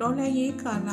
တော်လှန်ရေးကာလ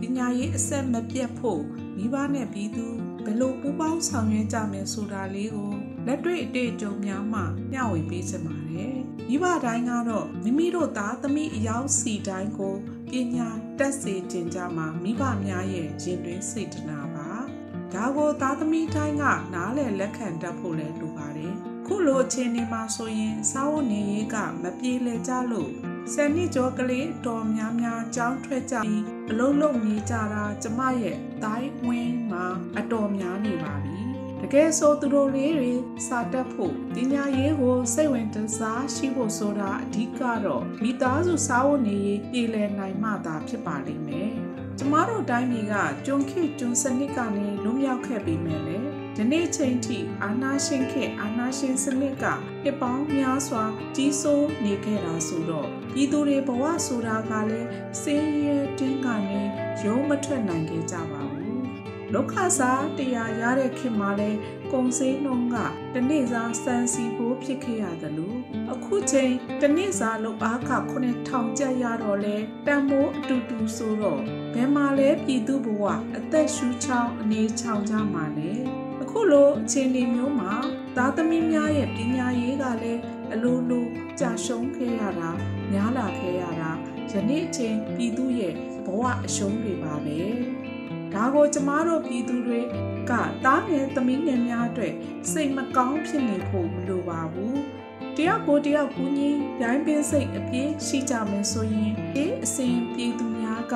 ပညာရေးအဆက်မပြတ်ဖို့မိဘနဲ့ပြည်သူဘယ်လိုပူးပေါင်းဆောင်ရွက်ကြမယ်ဆိုတာလေးကိုလက်တွေ့အတွေ့အကြုံများမှမျှဝေပေးချင်ပါတယ်။မိဘတိုင်းကတော့မိမိတို့သားသမီးအယောက်စီတိုင်းကိုပညာတက်စေခြင်းကြမှာမိဘများရဲ့ရင်တွင်းစေတနာပါ။ဒါကိုသားသမီးတိုင်းကနားလည်လက်ခံတတ်ဖို့လည်းလိုပါတယ်။ခုလိုအခြေအနေမှာဆိုရင်စာဝတ်နေရေးကမပြေလည်ကြလို့ ဆယ်နှစ်ကျော်ကလေးတော်များများကြောင်းထွက်ကြပြီးအလုံးလုံးနေကြတာကျမရဲ့တိုင်းဝင်းမှာအတော်များနေပါပြီတကယ်ဆိုသူတို့လေးတွေစာတက်ဖို့ပညာရေးကိုစိတ်ဝင်တစားရှိဖို့ဆိုတာအဓိကတော့မိသားစုစာဝတ်နေရေးပြည်လည်နိုင်မှသာဖြစ်ပါလိမ့်မယ်ကျမတို့တိုင်းပြည်ကကျွန်းခေကျွန်းစနစ်ကနေလွတ်မြောက်ခဲ့ပြီးမယ်လေဒီနေ့ချိန်ထိအာနာရှင်ခေအာနာ ရှင်စနစ်ကပြပောင်းများစွာကြီးစိုးနေခဲ့တာဆိုတော့ပြည်သူတွေဘဝဆိုတာကလည်းစင်းရဲတင်းကနေရုံးမထွက်နိုင်ခဲ့ကြပါဘူးဒုက္ခစားတရားရတဲ့ခင်မှာလဲကုံစင်းနှုံးကတနေ့စားစံစီဖို့ဖြစ်ခဲ့ရတယ်လို့အခုချိန်တနေ့စားလောက်အားခ9000ကျပ်ရတော့လဲတန်မိုးအတူတူဆိုတော့ဘယ်မှာလဲပြည်သူဘဝအသက်ရှူချောင်းအနေချောင်းကြမှာလဲအခုလိုအခြေအနေမျိုးမှာ သားသမီးများရဲ့ပညာရေးကလည်းအလိုလိုကြာရှုံးခဲ့ရတာများလာခဲ့ရတာယနေ့အချိန်ပြည်သူရဲ့ဘဝအရှုံးတွေပါပဲဒါကိုကျမတို့ပြည်သူတွေကတားငယ်သမီးငယ်များအတွက်စိတ်မကောင်းဖြစ်နေဖို့မလိုပါဘူးတယောက်ကိုတယောက်ကူညီရိုင်းပင်းစိတ်အပြည့်ရှိကြမယ်ဆိုရင်ဒီအစဉ်ပြည်သူများက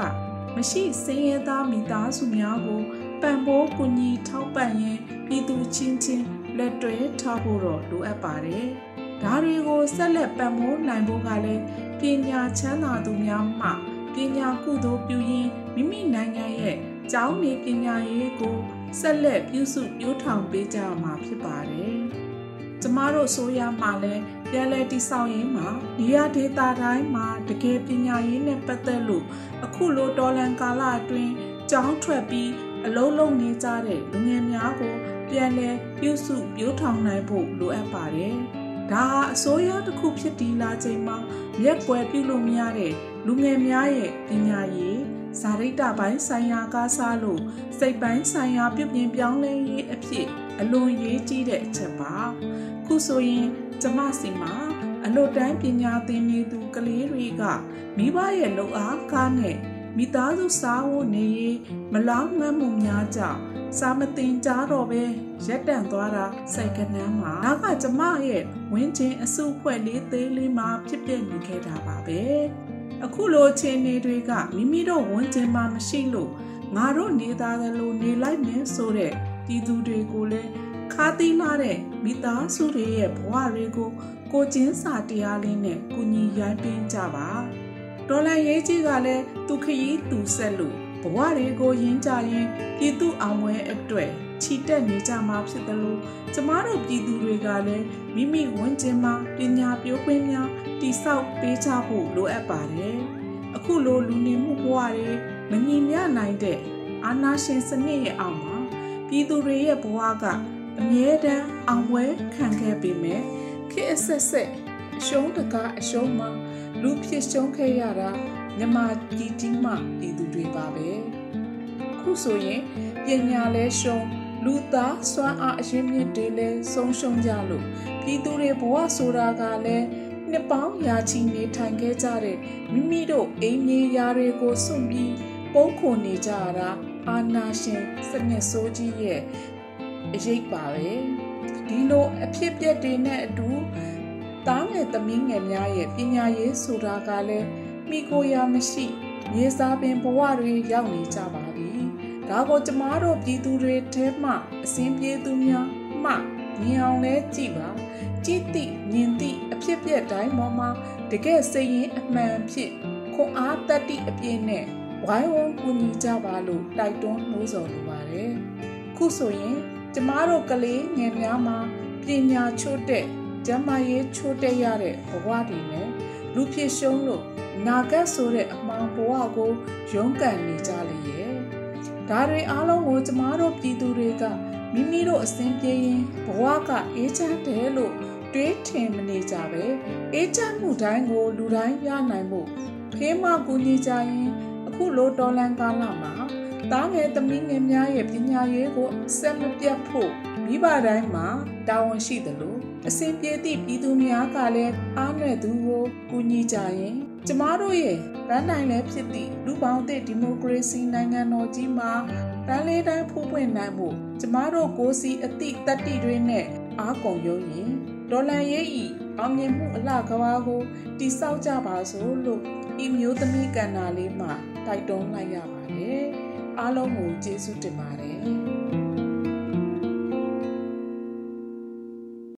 မရှိစင်းရဲသားမိသားစုများကိုပံ့ပိုးကူညီထောက်ပံ့ရင်းပြည်သူချင်းချင်း လက်တွဲထားဖို့တော့လိုအပ်ပါတယ်။ဒါတွေကိုဆက်လက်ပံ့ပိုးနိုင်ဖို့ကလည်းပညာချမ်းသာသူများမှပညာကုသိုလ်ပြုရင်းမိမိနိုင်ငံရဲ့ကျောင်းနေပညာရေးကိုဆက်လက်ပြုစုပြောထောင်ပေးကြမှာဖြစ်ပါတယ်။ကျမတို့ဆိုရမှာလဲပြန်လည်တည်ဆောက်ရင်းမှာနေရာဒေသတိုင်းမှာတကယ်ပညာရေးနဲ့ပတ်သက်လို့အခုလိုတော်လန်ကာလအတွင်းကျောင်းထွက်ပြီးအလုံးလုံးနေကြတဲ့လူငယ်များကို ပြန်လည်ပြုစုပြောထောင်နိုင်ဖို့လိုအပ်ပါတယ်။ဒါဟာအစိုးရတစ်ခုဖြစ်တည်လာချိန်မှာရက်ွယ်ပြုလို့မရတဲ့လူငယ်များရဲ့ပညာရေးဇာရိတပိုင်းဆိုင်ရာကားစားလို့စိတ်ပိုင်းဆိုင်ရာပြုပြင်ပြောင်းလဲရေးအဖြစ်အလွန်ရေးကြီးတဲ့အချက်ပါ။ခုဆိုရင်ကျမစီမှာအလွတ်တန်းပညာသင်နေသူကလေးတွေကမိဘရဲ့လုံအားကားနဲ့ မိသားစုစားဖို့နေရေးမလောင်းငမ်းမှုများကြောင့်စာမတင်ကြတော့ပဲရက်တန့်သွားတာစိတ်ကနန်းမှာဒါကကျမရဲ့ဝင်းချင်းအစုဖွဲ့လေးသေးလေးမှာဖြစ်ပြနေခဲ့တာပါပဲအခုလိုခြေနေတွေကမိမိတို့ဝင်းချင်းမှာမရှိလို့ငါတို့နေသားသလိုနေလိုက်မယ်ဆိုတဲ့ပြည်သူတွေကိုလည်းခါသီးလာတဲ့မိသားစုတွေရဲ့ဘဝတွေကိုကိုချင်းစာတရားလေးနဲ့ကုညီရိုင်းပင်းကြပါ ဒေါ်လာရေးကြီးကလည်းသူခရီးသူဆက်လို့ဘဝတွေကိုရင်းကြရင်ပြည်သူအောင်ပွဲအတွက်ချီတက်နေကြမှာဖြစ်တယ်လို့ကျမတို့ပြည်သူတွေကလည်းမိမိဝန်ကျင်မှာပညာပြိုးခွင့်များတိဆောက်ပေးချဖို့လိုအပ်ပါတယ်။အခုလိုလူနေမှုဘဝတွေမညီမျှနိုင်တဲ့အာဏာရှင်စနစ်ရဲ့အောက်မှာပြည်သူတွေရဲ့ဘဝကအမြဲတမ်းအောင်ပွဲခံခဲ့ပေမဲ့ခေတ်အဆက်ဆက်အရှုံးတကားအရှုံးမှာ လူဖြစ်ရှုံးခဲ့ရတာမြမကြီးတီးမှပြည်သူတွေပါပဲခုဆိုရင်ပညာလဲရှုံးလူသားစွမ်းအားအရင်းမြစ်တွေလဲဆုံးရှုံးကြလို့ပြည်သူတွေဘဝဆိုတာကလည်းနှစ်ပေါင်းရာချီနေထိုင်ခဲ့ကြတဲ့မိမိတို့အိမ်မြေယာတွေကိုစွန့်ပြီးပုံခုန်နေကြတာအာနာရှင်စနစ်ဆိုးကြီးရဲ့အရေးပါပဲဒီလိုအဖြစ်ပြက်တွေနဲ့အတူ တားငယ်သမီးငယ်များရဲ့ပညာရေးဆိုတာကလည်းမိကိုရာမရှိမြေစာပင်ဘဝတွေရောက်နေကြပါပြီ။ဒါကိုကျမတို့ပြည်သူတွေထဲမှအစင်းပြေသူများမှမြင်အောင်လဲကြည့်ပါ။ကြည့်သိမြင်သိအဖြစ်ပြက်တိုင်းပေါ်မှာတကယ်စိတ်ရင်းအမှန်ဖြစ်ခွန်အားတတ္တိအပြည့်နဲ့ဝိုင်းဝန်းကူညီကြပါလို့တိုက်တွန်းနှိုးဆော်လိုပါတယ်။ခုဆိုရင်ကျမတို့ကလေးငယ်များမှာပညာချို့တဲ့ ကျမ်းမာရေးချို့တဲ့ရတဲ့ဘဝတွေနဲ့လူဖြစ်ရှုံးလို့နာဂတ်ဆိုတဲ့အမှန်ဘဝကိုရုန်းကန်နေကြလေရဲ့ဒါတွေအားလုံးကိုကျမတို့ပြည်သူတွေကမိမိတို့အစဉ်ပြေရင်ဘဝကအေးချမ်းတယ်လို့တွေးထင်မနေကြပဲအေးချမ်းမှုတိုင်းကိုလူတိုင်းရနိုင်ဖို့ဖေးမကူညီကြရင်အခုအခုလိုတော်လန်ကာလမှာတားငယ်သမီးငယ်များရဲ့ပညာရေးကိုဆက်မပြတ်ဖို့မိဘတိုင်းမှာတာဝန်ရှိသလို အစဉ်ပြေသည့်ပြည်သူများကလည်းအားနွယ်သူကိုကူညီကြရင်ကျမတို့ရဲ့ဗန်းနိုင်လည်းဖြစ်သည့်လူပေါင်းသည့်ဒီမိုကရေစီနိုင်ငံတော်ကြီးမှာတန်းလေးတိုင်းဖူးပွင့်နိုင်မှုကျမတို့ကိုစီအသည့်တတိတွေနဲ့အားကုန်ရုံရင်ဒေါ်လန်ရဲ့ဤအောင်မြင်မှုအလှကဘာကိုတိဆောက်ကြပါစို့လို့ဤမျိုးသမီးကန္နာလေးမှာတိုက်တွန်းလိုက်ရပါတယ်အားလုံးကိုကျေးဇူးတင်ပါတယ်